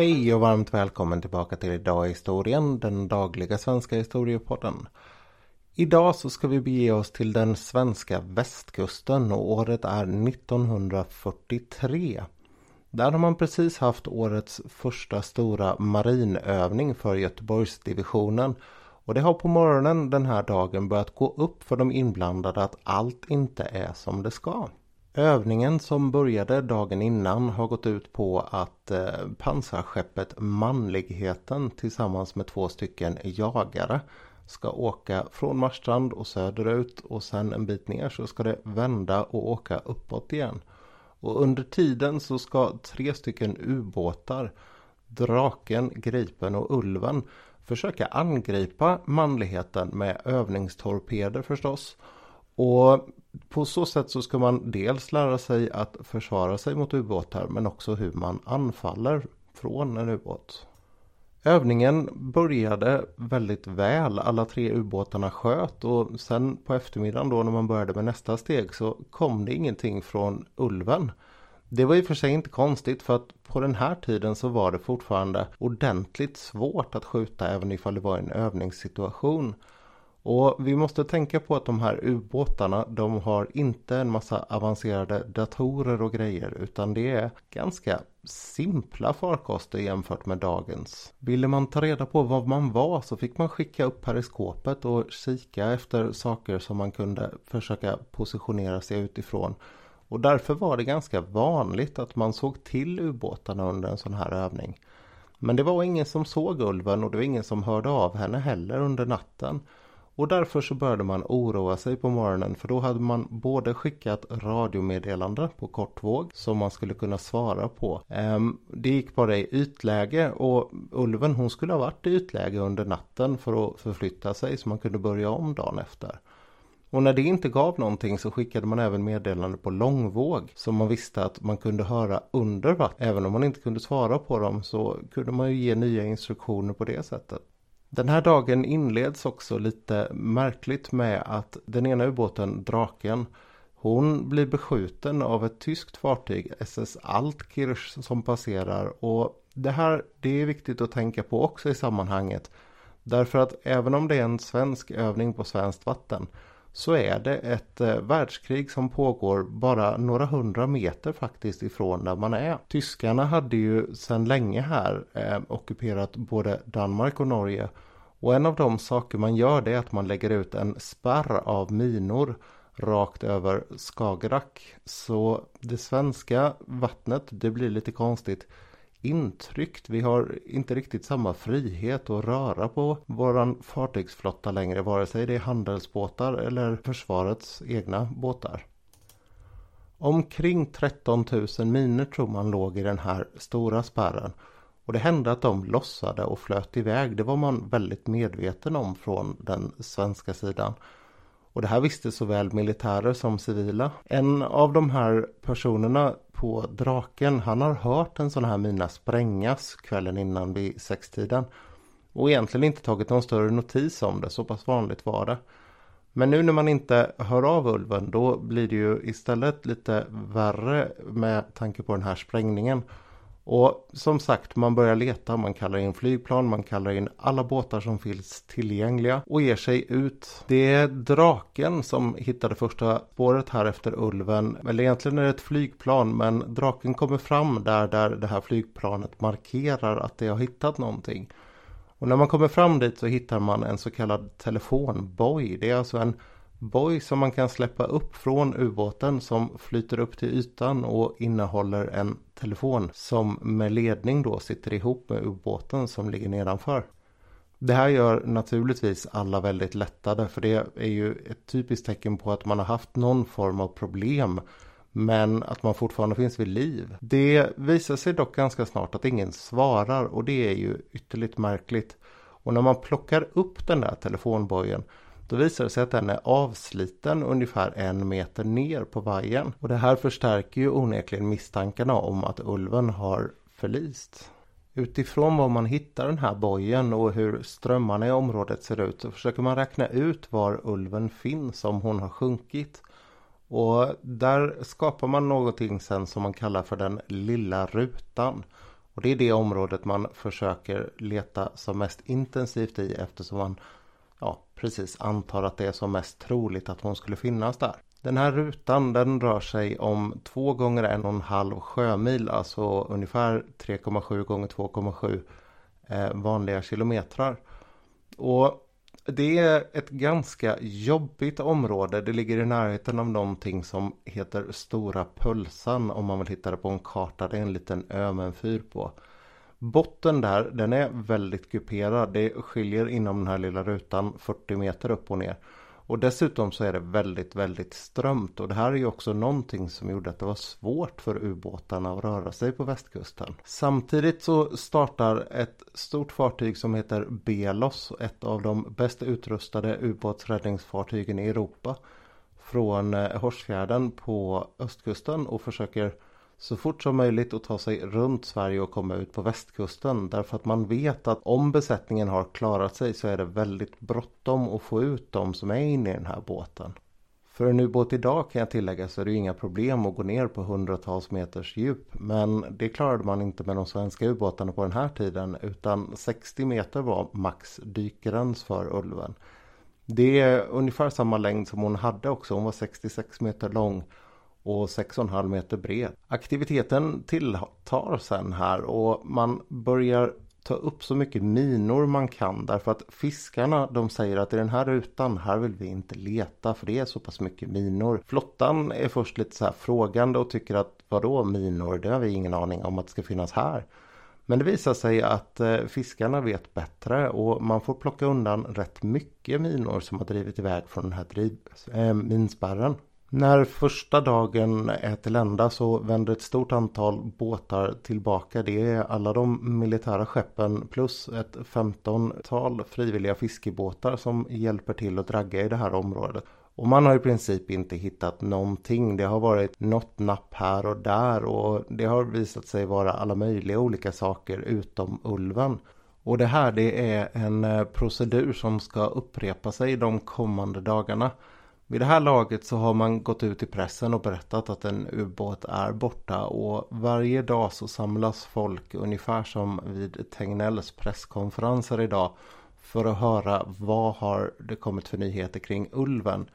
Hej och varmt välkommen tillbaka till Idag i historien, den dagliga svenska historiepodden. Idag så ska vi bege oss till den svenska västkusten och året är 1943. Där har man precis haft årets första stora marinövning för Göteborgsdivisionen. Och det har på morgonen den här dagen börjat gå upp för de inblandade att allt inte är som det ska. Övningen som började dagen innan har gått ut på att eh, pansarskeppet Manligheten tillsammans med två stycken jagare ska åka från Marstrand och söderut och sen en bit ner så ska det vända och åka uppåt igen. Och under tiden så ska tre stycken ubåtar, Draken, Gripen och Ulven försöka angripa manligheten med övningstorpeder förstås. Och på så sätt så ska man dels lära sig att försvara sig mot ubåtar men också hur man anfaller från en ubåt. Övningen började väldigt väl. Alla tre ubåtarna sköt och sen på eftermiddagen då när man började med nästa steg så kom det ingenting från Ulven. Det var i och för sig inte konstigt för att på den här tiden så var det fortfarande ordentligt svårt att skjuta även ifall det var en övningssituation. Och vi måste tänka på att de här ubåtarna de har inte en massa avancerade datorer och grejer utan det är ganska simpla farkoster jämfört med dagens. Ville man ta reda på vad man var så fick man skicka upp periskopet och kika efter saker som man kunde försöka positionera sig utifrån. Och därför var det ganska vanligt att man såg till ubåtarna under en sån här övning. Men det var ingen som såg ulven och det var ingen som hörde av henne heller under natten. Och därför så började man oroa sig på morgonen för då hade man både skickat radiomeddelande på kortvåg som man skulle kunna svara på. Ehm, det gick bara i ytläge och Ulven hon skulle ha varit i ytläge under natten för att förflytta sig så man kunde börja om dagen efter. Och när det inte gav någonting så skickade man även meddelande på långvåg. som man visste att man kunde höra under vatten. Även om man inte kunde svara på dem så kunde man ju ge nya instruktioner på det sättet. Den här dagen inleds också lite märkligt med att den ena ubåten, Draken, hon blir beskjuten av ett tyskt fartyg, SS Altkirch, som passerar. Och det här det är viktigt att tänka på också i sammanhanget. Därför att även om det är en svensk övning på svenskt vatten så är det ett eh, världskrig som pågår bara några hundra meter faktiskt ifrån där man är. Tyskarna hade ju sedan länge här eh, ockuperat både Danmark och Norge och en av de saker man gör det är att man lägger ut en spärr av minor rakt över Skagerrak. Så det svenska vattnet, det blir lite konstigt intryckt. Vi har inte riktigt samma frihet att röra på våran fartygsflotta längre, vare sig det är handelsbåtar eller försvarets egna båtar. Omkring 13 000 miner tror man låg i den här stora spärren. Och det hände att de lossade och flöt iväg. Det var man väldigt medveten om från den svenska sidan. Och det här visste såväl militärer som civila. En av de här personerna på Draken, han har hört en sån här mina sprängas kvällen innan vid sextiden. Och egentligen inte tagit någon större notis om det, så pass vanligt var det. Men nu när man inte hör av ulven då blir det ju istället lite värre med tanke på den här sprängningen. Och som sagt, man börjar leta, man kallar in flygplan, man kallar in alla båtar som finns tillgängliga och ger sig ut. Det är draken som hittade första spåret här efter Ulven. Eller egentligen är det ett flygplan, men draken kommer fram där, där det här flygplanet markerar att det har hittat någonting. Och när man kommer fram dit så hittar man en så kallad telefonboj. Det är alltså en boj som man kan släppa upp från ubåten som flyter upp till ytan och innehåller en telefon som med ledning då sitter ihop med ubåten som ligger nedanför. Det här gör naturligtvis alla väldigt lättade för det är ju ett typiskt tecken på att man har haft någon form av problem men att man fortfarande finns vid liv. Det visar sig dock ganska snart att ingen svarar och det är ju ytterligt märkligt. Och när man plockar upp den där telefonbojen då visar det sig att den är avsliten ungefär en meter ner på vajern. Och det här förstärker ju onekligen misstankarna om att ulven har förlist. Utifrån var man hittar den här bojen och hur strömmarna i området ser ut så försöker man räkna ut var ulven finns om hon har sjunkit. Och där skapar man någonting sen som man kallar för den lilla rutan. Och det är det området man försöker leta som mest intensivt i eftersom man ja, precis antar att det är som mest troligt att hon skulle finnas där. Den här rutan den rör sig om 2 gånger en och en halv sjömil, alltså ungefär 3,7 gånger 2,7 eh, vanliga kilometrar. Och det är ett ganska jobbigt område. Det ligger i närheten av någonting som heter Stora Pölsan om man vill hitta det på en karta. Det är en liten ö med en fyr på. Botten där, den är väldigt kuperad. Det skiljer inom den här lilla rutan 40 meter upp och ner. Och dessutom så är det väldigt, väldigt strömt och det här är ju också någonting som gjorde att det var svårt för ubåtarna att röra sig på västkusten. Samtidigt så startar ett stort fartyg som heter Belos, ett av de bäst utrustade ubåtsräddningsfartygen i Europa från eh, Horsfjärden på östkusten och försöker så fort som möjligt och ta sig runt Sverige och komma ut på västkusten. Därför att man vet att om besättningen har klarat sig så är det väldigt bråttom att få ut dem som är inne i den här båten. För en ubåt idag kan jag tillägga så är det ju inga problem att gå ner på hundratals meters djup. Men det klarade man inte med de svenska ubåtarna på den här tiden utan 60 meter var max dykgräns för Ulven. Det är ungefär samma längd som hon hade också. Hon var 66 meter lång och 6,5 meter bred. Aktiviteten tilltar sen här och man börjar ta upp så mycket minor man kan därför att fiskarna de säger att i den här rutan här vill vi inte leta för det är så pass mycket minor. Flottan är först lite så här frågande och tycker att vadå minor det har vi ingen aning om att det ska finnas här. Men det visar sig att eh, fiskarna vet bättre och man får plocka undan rätt mycket minor som har drivit iväg från den här driv, äh, eh, minspärren. När första dagen är till ända så vänder ett stort antal båtar tillbaka. Det är alla de militära skeppen plus ett 15-tal frivilliga fiskebåtar som hjälper till att dragga i det här området. Och man har i princip inte hittat någonting. Det har varit något napp här och där och det har visat sig vara alla möjliga olika saker utom ulven. Och det här det är en eh, procedur som ska upprepa sig de kommande dagarna. Vid det här laget så har man gått ut i pressen och berättat att en ubåt är borta och varje dag så samlas folk ungefär som vid Tegnells presskonferenser idag för att höra vad har det kommit för nyheter kring Ulven.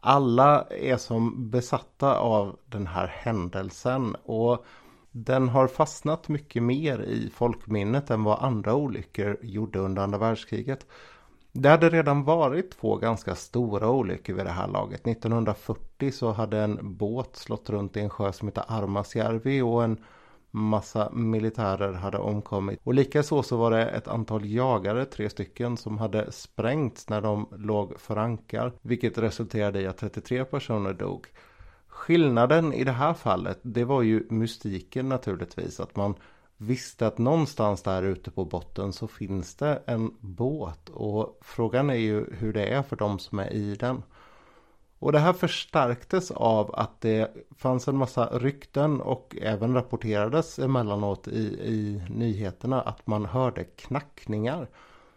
Alla är som besatta av den här händelsen och den har fastnat mycket mer i folkminnet än vad andra olyckor gjorde under andra världskriget. Det hade redan varit två ganska stora olyckor vid det här laget. 1940 så hade en båt slått runt i en sjö som heter Armasjärvi och en massa militärer hade omkommit. Och likaså så var det ett antal jagare, tre stycken, som hade sprängts när de låg för ankar. Vilket resulterade i att 33 personer dog. Skillnaden i det här fallet, det var ju mystiken naturligtvis. Att man visste att någonstans där ute på botten så finns det en båt och frågan är ju hur det är för de som är i den. Och det här förstärktes av att det fanns en massa rykten och även rapporterades emellanåt i, i nyheterna att man hörde knackningar.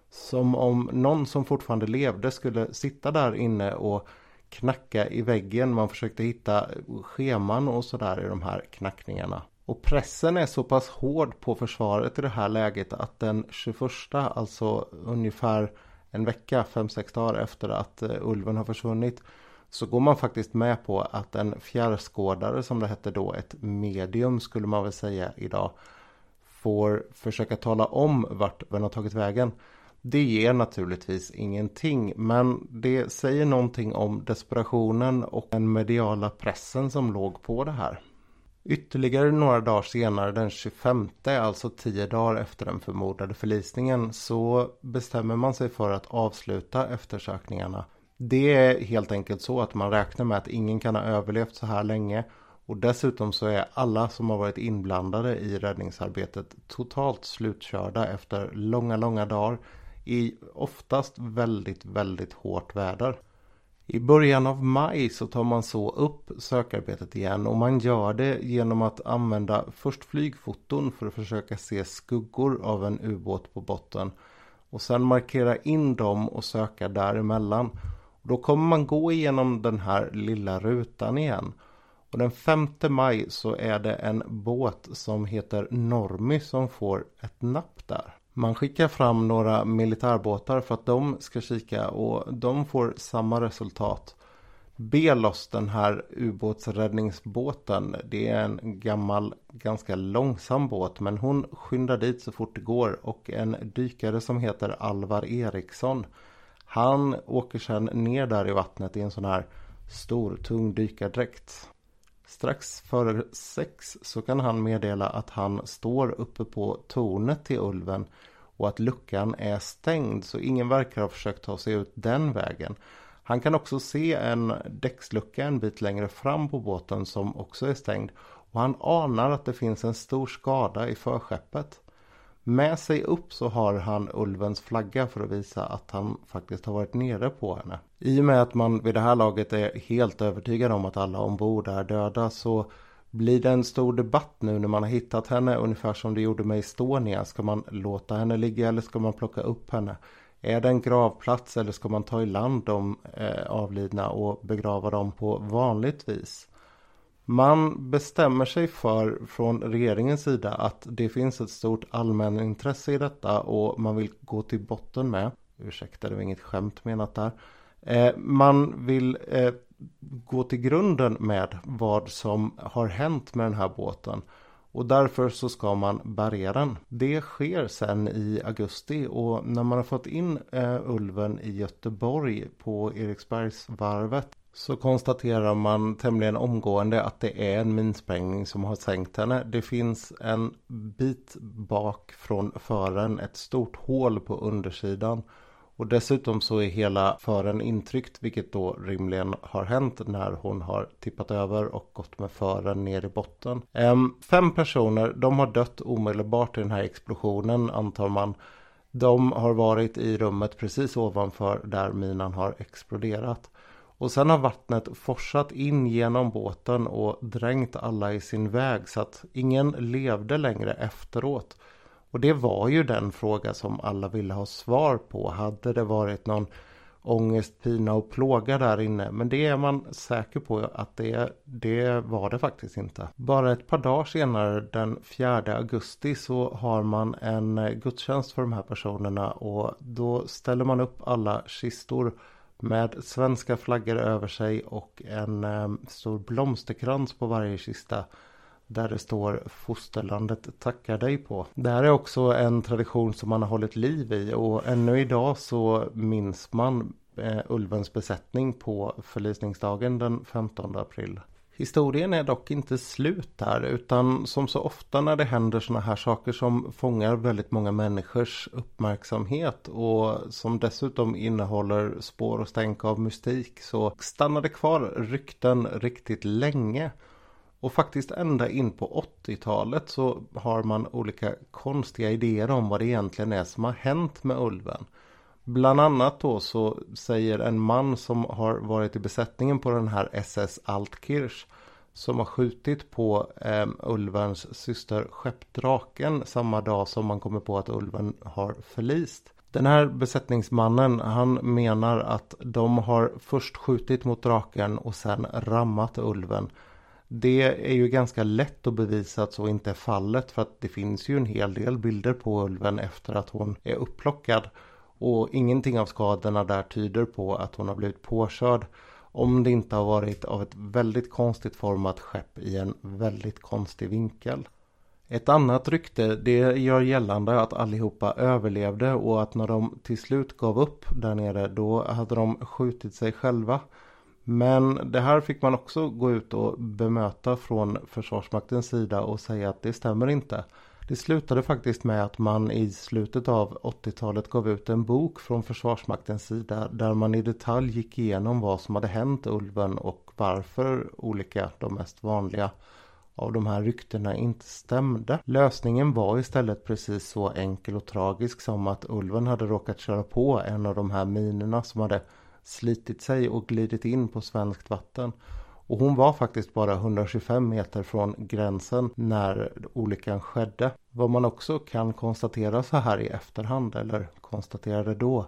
Som om någon som fortfarande levde skulle sitta där inne och knacka i väggen. Man försökte hitta scheman och sådär i de här knackningarna. Och pressen är så pass hård på försvaret i det här läget att den 21, alltså ungefär en vecka, fem sex dagar efter att eh, ulven har försvunnit så går man faktiskt med på att en fjärrskådare som det hette då, ett medium skulle man väl säga idag, får försöka tala om vart den har tagit vägen. Det ger naturligtvis ingenting men det säger någonting om desperationen och den mediala pressen som låg på det här. Ytterligare några dagar senare, den 25, alltså tio dagar efter den förmodade förlisningen, så bestämmer man sig för att avsluta eftersökningarna. Det är helt enkelt så att man räknar med att ingen kan ha överlevt så här länge och dessutom så är alla som har varit inblandade i räddningsarbetet totalt slutkörda efter långa, långa dagar i oftast väldigt, väldigt hårt väder. I början av maj så tar man så upp sökarbetet igen och man gör det genom att använda först flygfoton för att försöka se skuggor av en ubåt på botten och sen markera in dem och söka däremellan. Då kommer man gå igenom den här lilla rutan igen. Och den 5 maj så är det en båt som heter Normy som får ett napp där. Man skickar fram några militärbåtar för att de ska kika och de får samma resultat. Belos, den här ubåtsräddningsbåten, det är en gammal, ganska långsam båt men hon skyndar dit så fort det går och en dykare som heter Alvar Eriksson han åker sedan ner där i vattnet i en sån här stor tung dykardräkt. Strax före sex så kan han meddela att han står uppe på tornet till Ulven och att luckan är stängd så ingen verkar ha försökt ta sig ut den vägen. Han kan också se en däckslucka en bit längre fram på båten som också är stängd och han anar att det finns en stor skada i förskeppet. Med sig upp så har han Ulvens flagga för att visa att han faktiskt har varit nere på henne. I och med att man vid det här laget är helt övertygad om att alla ombord är döda så blir det en stor debatt nu när man har hittat henne ungefär som det gjorde med Estonia. Ska man låta henne ligga eller ska man plocka upp henne? Är det en gravplats eller ska man ta i land de eh, avlidna och begrava dem på vanligt vis? Man bestämmer sig för från regeringens sida att det finns ett stort allmänintresse i detta och man vill gå till botten med. Ursäkta, det var inget skämt menat där. Eh, man vill eh, gå till grunden med vad som har hänt med den här båten. Och därför så ska man bärga den. Det sker sen i augusti och när man har fått in eh, Ulven i Göteborg på Eriksbergsvarvet så konstaterar man tämligen omgående att det är en minsprängning som har sänkt henne. Det finns en bit bak från fören, ett stort hål på undersidan. Och dessutom så är hela fören intryckt vilket då rimligen har hänt när hon har tippat över och gått med fören ner i botten. Ehm, fem personer, de har dött omedelbart i den här explosionen antar man. De har varit i rummet precis ovanför där minan har exploderat. Och sen har vattnet forsat in genom båten och dränkt alla i sin väg så att ingen levde längre efteråt. Och det var ju den fråga som alla ville ha svar på. Hade det varit någon ångest, pina och plåga där inne. Men det är man säker på att det, det var det faktiskt inte. Bara ett par dagar senare den 4 augusti så har man en gudstjänst för de här personerna och då ställer man upp alla kistor med svenska flaggor över sig och en eh, stor blomsterkrans på varje kista där det står fosterlandet tackar dig på. Det här är också en tradition som man har hållit liv i och ännu idag så minns man eh, Ulvens besättning på förlisningsdagen den 15 april. Historien är dock inte slut där utan som så ofta när det händer sådana här saker som fångar väldigt många människors uppmärksamhet och som dessutom innehåller spår och stänk av mystik så stannar det kvar rykten riktigt länge. Och faktiskt ända in på 80-talet så har man olika konstiga idéer om vad det egentligen är som har hänt med ulven. Bland annat då så säger en man som har varit i besättningen på den här SS Altkirch som har skjutit på eh, Ulvens syster Skeppdraken samma dag som man kommer på att Ulven har förlist. Den här besättningsmannen han menar att de har först skjutit mot draken och sen rammat Ulven. Det är ju ganska lätt att bevisa att så inte är fallet för att det finns ju en hel del bilder på Ulven efter att hon är upplockad. Och ingenting av skadorna där tyder på att hon har blivit påkörd. Om det inte har varit av ett väldigt konstigt format skepp i en väldigt konstig vinkel. Ett annat rykte det gör gällande att allihopa överlevde och att när de till slut gav upp där nere då hade de skjutit sig själva. Men det här fick man också gå ut och bemöta från Försvarsmaktens sida och säga att det stämmer inte. Det slutade faktiskt med att man i slutet av 80-talet gav ut en bok från Försvarsmaktens sida där man i detalj gick igenom vad som hade hänt Ulven och varför olika, de mest vanliga av de här ryktena inte stämde. Lösningen var istället precis så enkel och tragisk som att Ulven hade råkat köra på en av de här minerna som hade slitit sig och glidit in på svenskt vatten. Och hon var faktiskt bara 125 meter från gränsen när olyckan skedde. Vad man också kan konstatera så här i efterhand eller konstaterade då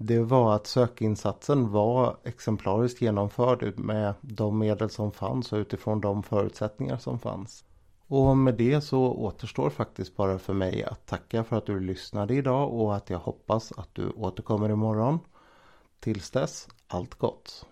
det var att sökinsatsen var exemplariskt genomförd med de medel som fanns och utifrån de förutsättningar som fanns. Och med det så återstår faktiskt bara för mig att tacka för att du lyssnade idag och att jag hoppas att du återkommer imorgon. Tills dess, allt gott!